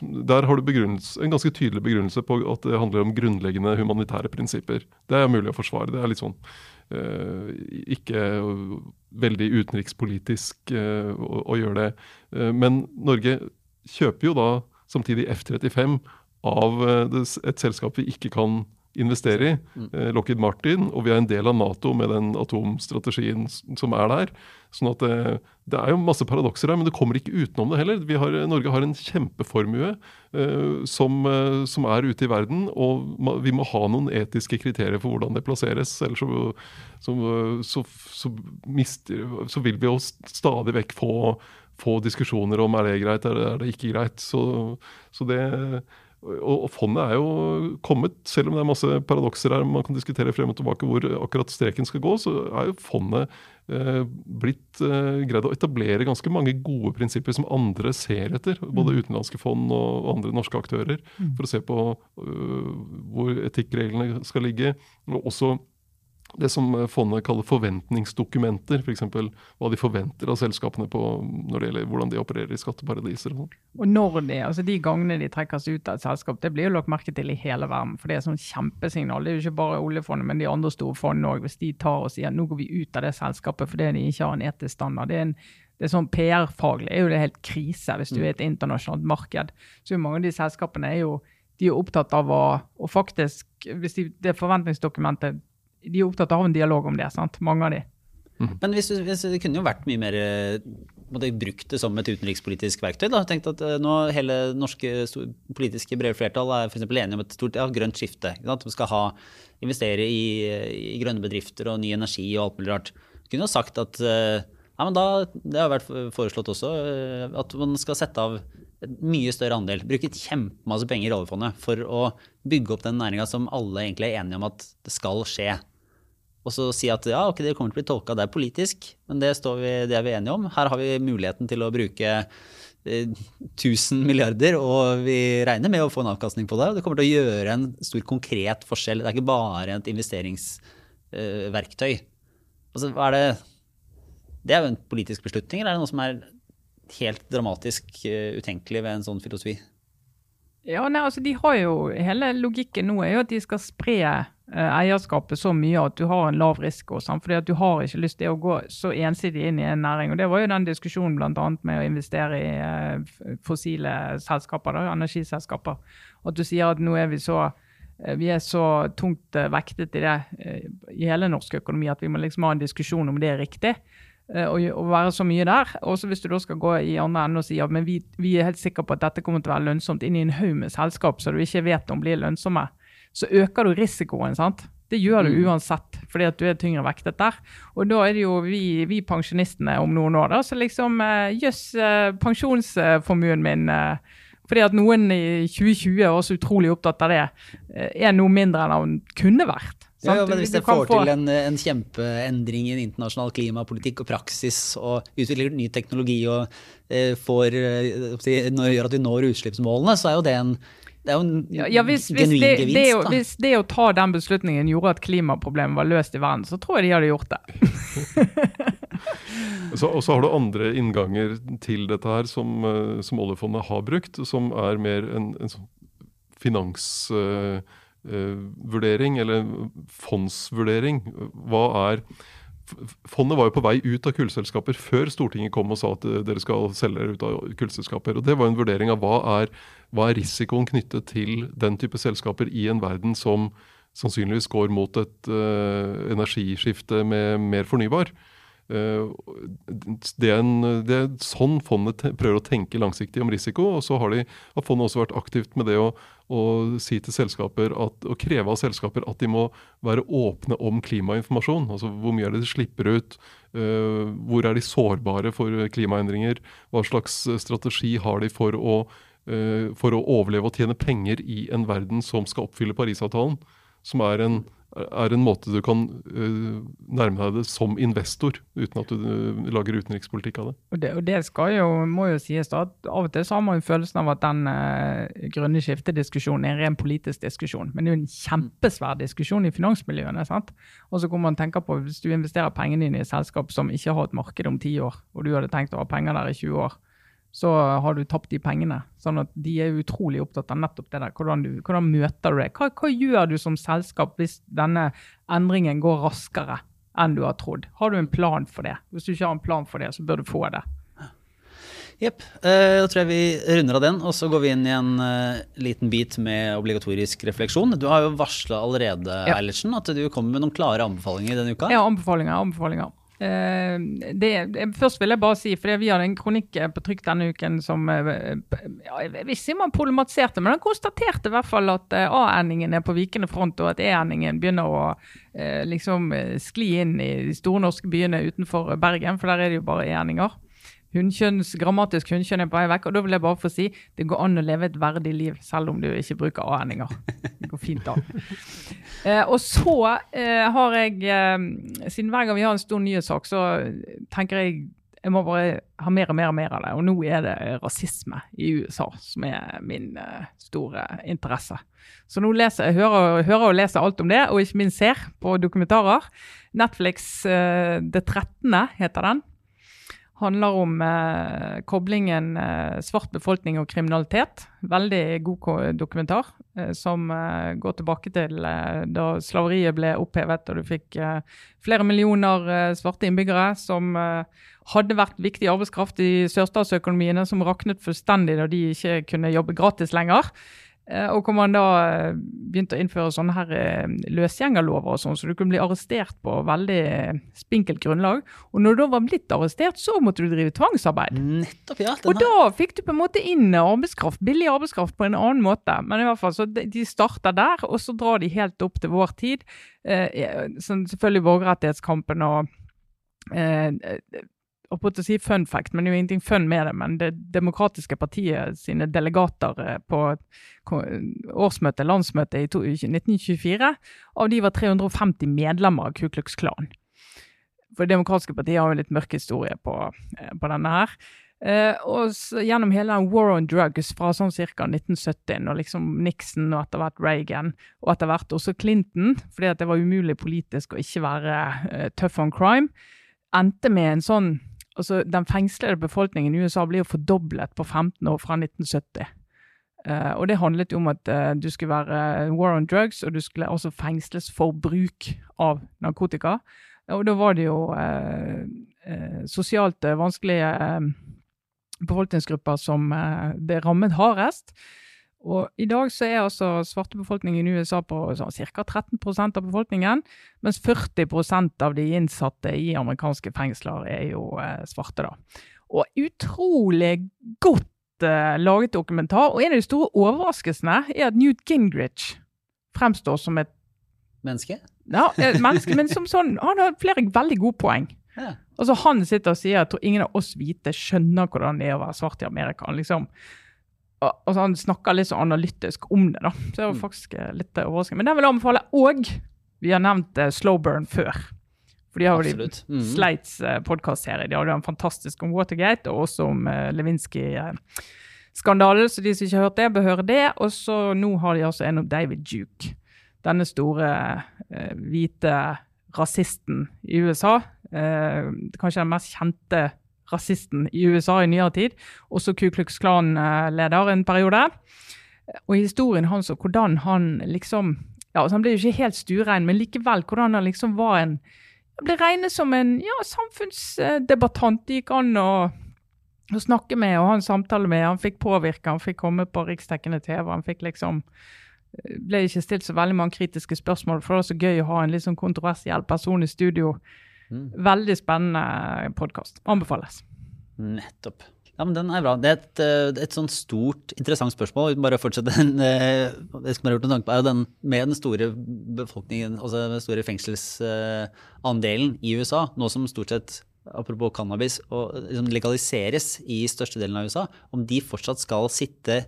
S3: Der har du en ganske tydelig begrunnelse på at det handler om grunnleggende humanitære prinsipper. Det er mulig å forsvare. Det er litt sånn uh, ikke veldig utenrikspolitisk uh, å, å, gjøre det. Uh, men Norge kjøper jo da samtidig F-35 av eh, et selskap vi ikke kan investere i, mm. eh, Lockheed Martin, og vi er en del av Nato med den atomstrategien som er der. Sånn at det, eh, det er jo masse paradokser her, men det kommer ikke utenom det heller. Har, Norge har en kjempeformue uh, som, uh, som, er ute i verden, og vi må ha noen etiske kriterier for hvordan det plasseres. Ellers så, så, så, så, mister, så vil vi jo stadig vekk få, få diskusjoner om er det greit, er det, er det ikke greit. Så, det og, fondet er jo kommet, selv om det er masse paradokser her, man kan diskutere frem og tilbake hvor akkurat streken skal gå, så er jo fondet eh, blitt eh, greid å etablere ganske mange gode prinsipper som andre ser etter. Både mm. utenlandske fond og, og andre norske aktører. Mm. For å se på uh, hvor etikkreglene skal ligge. og også det som fondet kaller forventningsdokumenter. F.eks. For hva de forventer av selskapene på når det gjelder hvordan de opererer i skatteparadiser. Og,
S2: sånn. og når de, altså de gangene de trekkes ut av et selskap, det blir jo lagt merke til i hele verden. For det er sånn kjempesignal. Det er jo ikke bare oljefondet, men de andre store fondene òg. Hvis de tar og sier nå går vi ut av det selskapet fordi de ikke har en etisk standard. det er en det er sånn PR-faglig er jo det helt krise hvis du mm. er et internasjonalt marked. Så mange av de selskapene er jo de er opptatt av å, å faktisk Hvis de, det forventningsdokumentet de er opptatt av en dialog om det. sant? Mange av de.
S1: Mm. Men hvis, hvis, det kunne jo vært mye mer måtte brukt det som et utenrikspolitisk verktøy. da, tenkt at eh, nå Hele norske politiske brede flertall er for enige om et stort ja, grønt skifte. Vi skal ha, investere i, i, grønne bedrifter og ny energi og alt mulig rart. Kunne jo sagt at eh, ja, men da, Det har vært foreslått også eh, at man skal sette av et mye større andel, bruke kjempemasse penger i oljefondet for å bygge opp den næringa som alle egentlig er enige om at det skal skje. Og så si at ja, ok, det kommer til å bli tolka der politisk, men det, vi, det, er vi enige om. Her har vi muligheten til å bruke eh, 1000 milliarder, og vi regner med å få en avkastning på det. Og det kommer til å gjøre en stor konkret forskjell. Det er ikke bare et investeringsverktøy. Eh, altså, hva er det Det er jo en politisk beslutning, eller er det noe som er helt dramatisk uh, utenkelig ved en sånn filosofi?
S2: Ja, nei, altså de har jo, Hele logikken nå er jo at de skal spre eh, eierskapet så mye at du har en lav risiko. Sant? fordi at Du har ikke lyst til å gå så ensidig inn i en næring. og Det var jo den diskusjonen bl.a. med å investere i eh, fossile selskaper, da, energiselskaper. At du sier at nå er vi så eh, vi er så tungt vektet i det i hele norsk økonomi at vi må liksom ha en diskusjon om det er riktig. Eh, å være så mye der. Også hvis du da skal gå i andre enden og si at vi, vi, er helt sikre på at dette kommer til å være lønnsomt inn i en haug med selskap så du ikke vet om blir lønnsomme, så øker du risikoen. sant? Det gjør du mm. uansett, fordi at du er tyngre vektet der. Og da er det jo vi, vi pensjonistene om noen år, da, så liksom eh, Jøss, yes, pensjonsformuen min uh, fordi at noen i 2020 er også utrolig opptatt av det, er noe mindre enn han kunne vært.
S1: Ja, ja, men Hvis det får til en, en, kjempeendring i internasjonal klimapolitikk og praksis, og utvikler ny teknologi og eh, får, eh, gjør at vi når utslippsmålene, så er jo det en, det er jo en ja, ja, hvis, genuin hvis det, gevinst.
S2: Det å, hvis det å ta den beslutningen gjorde at klimaproblemet var løst i verden, så tror jeg de hadde gjort det.
S3: og så har du andre innganger til dette her som, eh, som oljefondet har brukt, som er mer en, en sånn finansvurdering, Uh, uh, eller fondsvurdering. Hva er Fondet var jo på vei ut av kullselskaper før Stortinget kom og sa at eh, dere skal selge dere ut av kullselskaper. Og Det var en vurdering av hva er, hva er risikoen knyttet til den type selskaper i en verden som sannsynligvis går mot et uh, energiskifte med mer fornybar. Uh, det, er en, det er sånn fondet prøver å tenke langsiktig om risiko. Og så har, de, har fondet også vært aktivt med det å, og si at, og kreve av selskaper at de må være åpne om klimainformasjon. Altså hvor mye er det de slipper ut, uh, hvor er de sårbare for klimaendringer, hva slags strategi har de for å, uh, for å overleve og tjene penger i en verden som skal oppfylle Parisavtalen, som er en er en måte du kan uh, nærme deg det som investor, uten at du uh, lager utenrikspolitikk av det.
S2: Og det, og det jo, må jo sies da, at Av og til så har man jo følelsen av at den uh, grønne skiftediskusjonen er en ren politisk diskusjon. Men det er jo en kjempesvær diskusjon i finansmiljøene. sant? Og så kan man tenke på, Hvis du investerer pengene dine i et selskap som ikke har et marked om ti år, og du hadde tenkt å ha penger der i 20 år, så har du tapt de pengene. Sånn at de er utrolig opptatt av nettopp det der. Hvordan, du, hvordan møter du det? Hva, hva, gjør du som selskap hvis denne endringen går raskere enn du har trodd? Har du en plan for det? Hvis du ikke har en plan for det, så bør du få det.
S1: Jepp. Uh, da tror jeg vi runder av den, og så går vi inn i en uh, liten bit med obligatorisk refleksjon. Du har jo varsla allerede ja. Eilertsen, at du kommer med noen klare anbefalinger denne uka?
S2: Ja, anbefalinger. anbefalinger. Eh, det, først vil jeg bare si, for Vi hadde en kronikk eh, på trykk denne uken som eh, ja, Jeg vil si man problematiserte, men han konstaterte i hvert fall at A-endingen er på vikende front, og at E-endingen begynner å liksom skli inn i de store norske byene utenfor Bergen, for der er det jo bare E-endinger. Hunnkjønns, grammatisk hunnkjønn er på vei vekk. Og da vil jeg bare få si det går an å leve et verdig liv selv om du ikke bruker a-endinger. Det går fint an. Eh, og så eh, har jeg eh, Siden hver gang vi har en stor nyhetssak, så tenker jeg jeg må bare ha mer og mer og mer av det. Og nå er det rasisme i USA som er min uh, store interesse. Så nå leser jeg, hører, hører, og leser alt om det, og ikke minst ser på dokumentarer. Netflix uh, Det 13. heter den handler om eh, koblingen eh, svart befolkning og kriminalitet. Veldig god dokumentar eh, som eh, går tilbake til eh, da slaveriet ble opphevet og du fikk eh, flere millioner svarte innbyggere som hadde vært viktig arbeidskraft i sørstatsøkonomiene, som raknet fullstendig da de ikke kunne jobbe gratis lenger. Eh, og hvor man da eh, begynte å innføre sånne her eh, løsgjengerlover, og sånn, så du kunne bli arrestert på veldig spinkelt grunnlag. Og når du da var blitt arrestert, så måtte du drive tvangsarbeid.
S1: Nettopp, ja.
S2: Og da fikk du på en måte inn arbeidskraft, billig arbeidskraft på en annen måte. Men i hvert fall, så de starter der, og så drar de helt opp til vår tid. Eh, sånn, selvfølgelig borgerrettighetskampen og eh, holdt på å si fun fact, men det er jo ingenting fun med det. Men Det demokratiske partiet sine delegater eh, på årsmøtet, landsmøtet i 1924, av de var 350 medlemmer av Ku Klux Klan. For Det demokratiske partiet har jo litt mørk historie på, eh, på denne her. Eh, og så, gjennom hele den war on drugs fra sånn ca. 1970, og liksom Nixon og etter hvert Reagan, og etter hvert også Clinton, fordi at det var umulig politisk å ikke være eh, tough on crime, endte med en sånn altså Den fengslede befolkningen i USA ble jo fordoblet på 15 år fra 1970. Uh, eh, og det handlet jo om at uh, du skulle være uh, war on drugs, og du skulle også fengsles for bruk av narkotika. Og da var det jo sosialt vanskelige befolkningsgrupper som det rammet hardest. Og I dag så er altså svartebefolkningen i USA på sånn, ca. 13% av befolkningen, mens 40% av de innsatte i amerikanske fengsler er jo eh, svarte. da. Og utrolig godt eh, laget dokumentar. Og en av de store overraskelsene er at Newt Gingrich fremstår som et
S1: Menneske?
S2: Ja, et menneske, men som sånn, han har flere veldig gode poeng. Ja. Altså Han sitter og sier at ingen av oss hvite skjønner hvordan det er å være svart i Amerika. liksom altså Han snakka litt så analytisk om det, da. Så det var mm. faktisk eh, litt eh, overraskende. Men den vil jeg anbefale. Og vi har nevnt uh, Slow Burn før. For de har jo de mm. Sleits uh, podkastserie. De hadde en fantastisk om Watergate, og også om uh, Lewinsky-skandalen. Så de som ikke har hørt det, bør høre det. Og så nå har de altså en om David Duke. Denne store uh, hvite rasisten i USA. kanskje den mest kjente rasisten i USA i nyere tid. Også Ku Klux Klan-leder en periode. Og historien hans og hvordan han liksom ja, altså Han ble jo ikke helt stuerein, men likevel hvordan han liksom var en ble regnet som en ja, samfunnsdebattant. Det gikk an å, å, snakke med og ha en samtale med. Han fikk påvirke, han fikk komme på riksdekkende TV. Han fikk liksom ble ikke stilt så veldig mange kritiske spørsmål, for det var så gøy å ha en litt sånn kontroversiell person i studio Mm. Veldig spennende podkast. Anbefales.
S1: Nettopp. Ja, men Den er bra. Det er et, eh, et sånt stort, interessant spørsmål. Bare fortsette den, skal man ha gjort noen tanke på, er den, Med den store befolkningen, altså den store fengselsandelen i USA, nå som stort sett apropos cannabis, og liksom legaliseres i størstedelen av USA, om de fortsatt skal sitte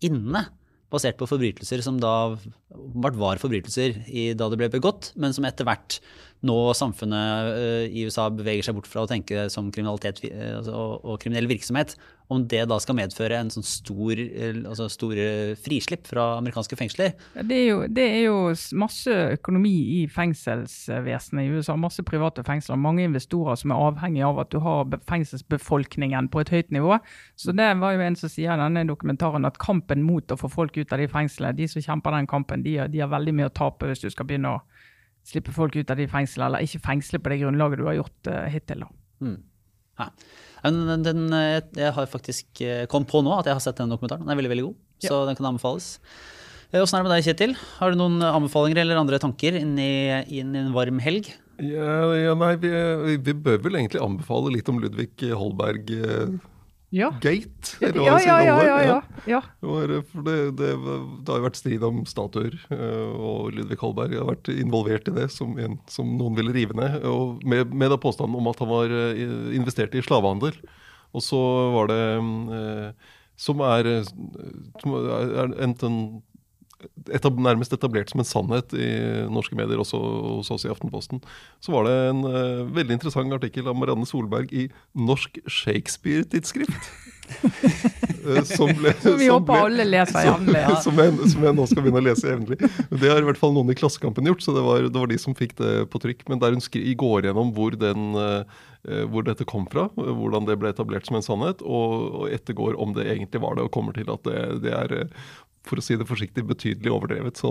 S1: inne basert på forbrytelser som da var forbrytelser i, da det ble begått, men som etter hvert nå samfunnet eh, i USA beveger seg bort fra å tenke som kriminalitet eh, altså, og, kriminell virksomhet, om det da skal medføre en sånn stor, eh, altså store frislipp fra amerikanske fengsler.
S2: Det er, jo, det er, jo, masse økonomi i fengselsvesenet i USA. Masse private fengsler. Mange investorer som er avhengig av at du har fengselsbefolkningen på et høyt nivå. Så det var jo en som sier i denne dokumentaren at kampen mot å få folk ut av de fengslene, de som kjemper den kampen, de, de har veldig mye å tape hvis du skal begynne å slippe folk ut av de fengslene, eller ikke fengsle på det grunnlaget du har gjort uh, hittil. Mm.
S1: Den, den, eh, jeg har faktisk kommet kom på nå at jeg har sett den dokumentaren. Den er veldig veldig god, ja. så den kan anbefales. Åssen er det med deg, Kjetil? Har du noen anbefalinger eller andre tanker inn i, inn i en varm helg?
S3: Ja, ja nei, vi, vi, bør vel egentlig anbefale litt om Ludvig Holberg
S2: ja.
S3: Gate.
S2: Eller ja, ja, ja, ja, ja, ja.
S3: Det, det, det, det, har jo vært strid om statuer, eh, og Ludvig Holberg har vært involvert i det, som, en, som noen ville rive ned. Og med, med påstanden om at han var eh, investert i slavehandel. Og så var det eh, Som er, som er enten etab nærmest etablert som en sannhet i norske medier, også hos oss i Aftenposten, så var det en uh, veldig interessant artikkel av Marianne Solberg i Norsk Shakespeare-tidsskrift.
S2: Uh, som, ble, som vi som håper ble, alle leser jevnlig. Ja.
S3: Som, jeg, som, jeg, nå skal begynne å lese jevnlig. Det har i hvert fall noen i Klassekampen gjort, så det var, det var de som fikk det på trykk. Men der hun går gjennom hvor, den, uh, hvor dette kom fra, hvordan det ble etablert som en sannhet, og, og ettergår om det egentlig var det, og kommer til at det, det er for å si det forsiktig, betydelig overdrevet. Så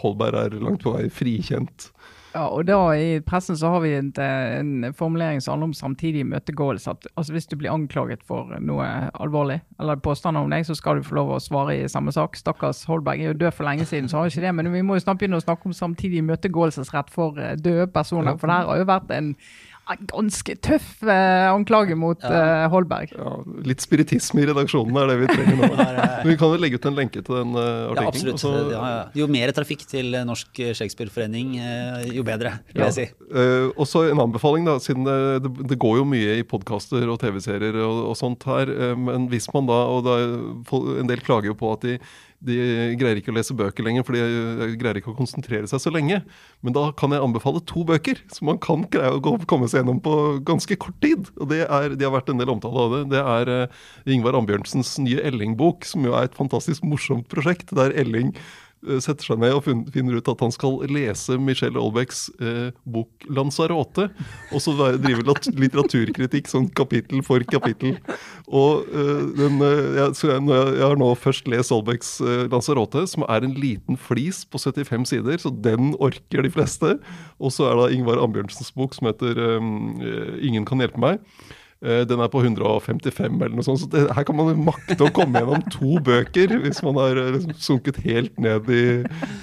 S3: Holberg er langt på vei frikjent.
S2: Ja, og da I pressen så har vi en, en formulering som handler om samtidig imøtegåelse. At altså, Hvis du blir anklaget for noe alvorlig, eller påstander om deg, så skal du få lov å svare i samme sak. Stakkars Holberg er jo død for lenge siden, så har vi ikke det. Men vi må jo snart begynne å snakke om samtidig imøtegåelsesrett for eh, døde personer. For det her har jo vært en ganske tøff eh, anklage mot ja. eh, Holberg.
S3: Ja, litt spiritisme i redaksjonen er det vi trenger nå. Men vi kan vel legge ut en lenke til den eh, artikkelen.
S1: Ja, absolutt. Også, ja, jo mer trafikk til Norsk Shakespeareforening, eh, jo bedre, vil jeg si.
S3: Uh, også en anbefaling, da, siden det, det går jo mye i podkaster og TV-serier og, og, sånt her. Men hvis man da, og da, en del klager jo på at de de greier ikke å lese bøker lenger, for de greier ikke å konsentrere seg så lenge. Men da kan jeg anbefale to bøker som man kan greie å komme seg gjennom på ganske kort tid. Og det er, De har vært en del omtale av det. Det er uh, Ingvar Ambjørnsens nye Elling-bok, som jo er et fantastisk morsomt prosjekt, der Elling Eh, setter seg ned og finner ut at han skal lese Michelle Olbecks eh, bok 'Lanzarote', og så drive litteraturkritikk sånn kapittel for kapittel. Og eh, den, eh, jeg, jeg, jeg, har nå først lest Olbecks eh, 'Lanzarote', som er en liten flis på 75 sider, så den orker de fleste. Og så er det Ingvar Ambjørnsens bok som heter eh, 'Ingen kan hjelpe meg'. Eh, den er på 155 eller noe sånt, så det, her kan man makte å komme gjennom to bøker hvis man har eh, liksom sunket helt ned i,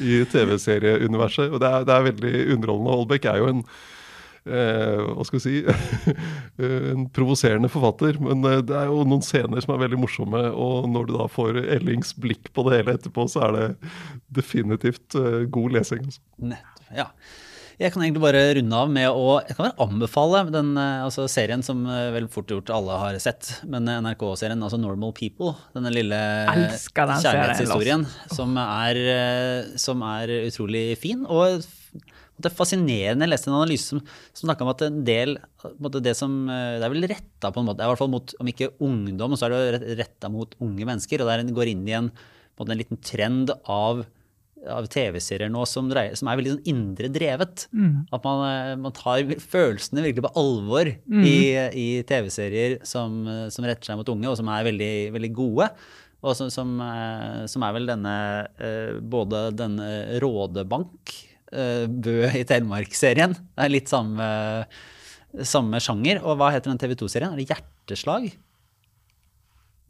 S3: i TV-serieuniverset. Og det er, det er, veldig underholdende. Holbeck er jo en eh, hva skal vi si en provoserende forfatter. Men eh, det er jo noen scener som er veldig morsomme, og når du da får Ellings blikk på det hele etterpå, så er det definitivt god lesing. Altså.
S1: Nettopp, ja. Jeg kan egentlig bare runde av med å jeg kan bare anbefale den eh, altså serien som eh, vel fort gjort alle har sett. Men eh, NRK-serien, altså Normal People. Denne lille kjærlighetshistorien som er, som er utrolig fin. Og det er fascinerende. Jeg leste en analyse som, som snakka om at en del det som Det er vel retta på en måte, i hvert fall mot, om ikke ungdom, så er det retta mot unge mennesker. Og der går inn i en, en liten trend av av TV-serier nå som, dreier, som, er veldig sånn indre drevet. Mm. At man, eh, man, tar følelsene virkelig på alvor mm. i, i TV-serier som, som, retter seg mot unge, og som er veldig, veldig gode. Og som, som, eh, som, er vel denne eh, Både denne Rådebank, Bø i Telemark-serien. Det er litt samme, samme sjanger. Og hva heter den TV 2-serien? Er det Hjerteslag?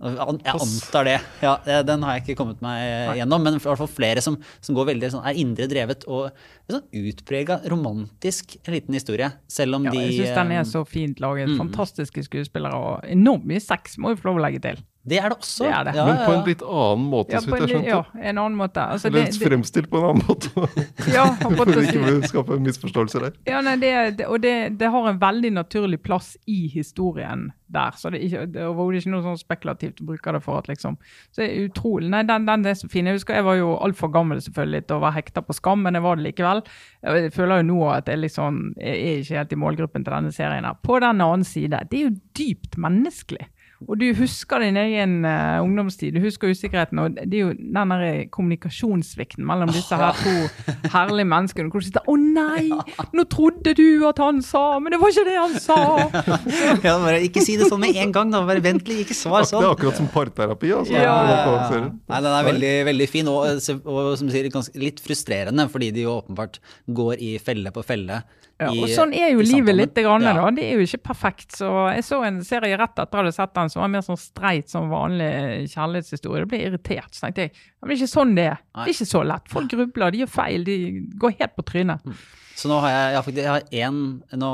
S1: Jeg antar det. Ja, den har jeg ikke kommet meg gjennom. Men i hvert fall flere som, som går veldig sånn, er indre drevet og sånn utprega romantisk en liten historie. Selv om
S2: ja,
S1: de
S2: Jeg syns den er så fint laget. Mm. Fantastiske skuespillere og enormt mye sex, må vi få lov å legge til.
S1: Det er det også. Det er det.
S3: Ja, Men på en litt annen måte,
S2: så vidt jeg skjønte. Ja, en annen måte.
S3: Altså, Eller det, fremstilt på en annen måte. ja, For å ikke skape misforståelser der.
S2: Ja, nei, det, og det, det, har en veldig naturlig plass i historien der. Så det er det er ikke noe sånn spekulativt å bruke det for at liksom Så det er utrolig. Nei, den, den er så fin. Jeg husker jeg var jo altfor gammel selvfølgelig til å være hekta på Skam, men jeg var det likevel. Jeg føler jo nå at jeg liksom jeg er ikke helt i målgruppen til denne serien. her. På den annen side, det er jo dypt menneskelig. Og du husker din egen uh, ungdomstid, du husker usikkerheten. Og det er jo den der kommunikasjonssvikten mellom disse her to herlige menneskene. Hvor du sitter 'Å nei, nå trodde du at han sa, men det var ikke det han sa'.
S1: ja, bare, ikke si det sånn med en gang, da. Bare vent litt, ikke svar sånn.
S3: Det er akkurat som parterapi. Altså.
S1: Ja, ja, Nei, den er veldig, veldig fin, og, og som du sier, litt frustrerende, fordi de jo åpenbart går i felle på felle.
S2: Ja, og sånn er jo livet litt. Grann, ja. da. Det er jo ikke perfekt. så Jeg så en serie rett etter at jeg hadde sett den som var mer sånn streit som vanlig kjærlighetshistorie. Ble irritert. Så tenkte jeg men det er ikke sånn det er. Det er ikke så lett. Folk grubler, de gjør feil. De går helt på trynet. Mm.
S1: Så nå har jeg, jeg, har, jeg har en, nå,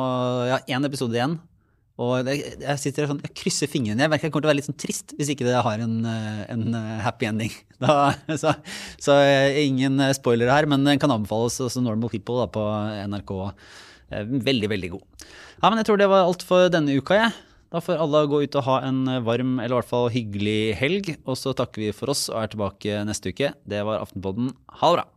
S1: jeg har én episode igjen. Og jeg sitter sånn, jeg krysser fingrene. Jeg merker jeg kommer til å være litt sånn trist hvis ikke det har en, en happy ending. Da, så, så, ingen spoiler her, men den kan anbefales også Normal People da, på NRK. Veldig, veldig god. Ja, men Jeg tror det var alt for denne uka. jeg. Da får alle gå ut og ha en varm eller i hvert fall hyggelig helg. Og så takker vi for oss og er tilbake neste uke. Det var Aftenpodden. Ha det bra.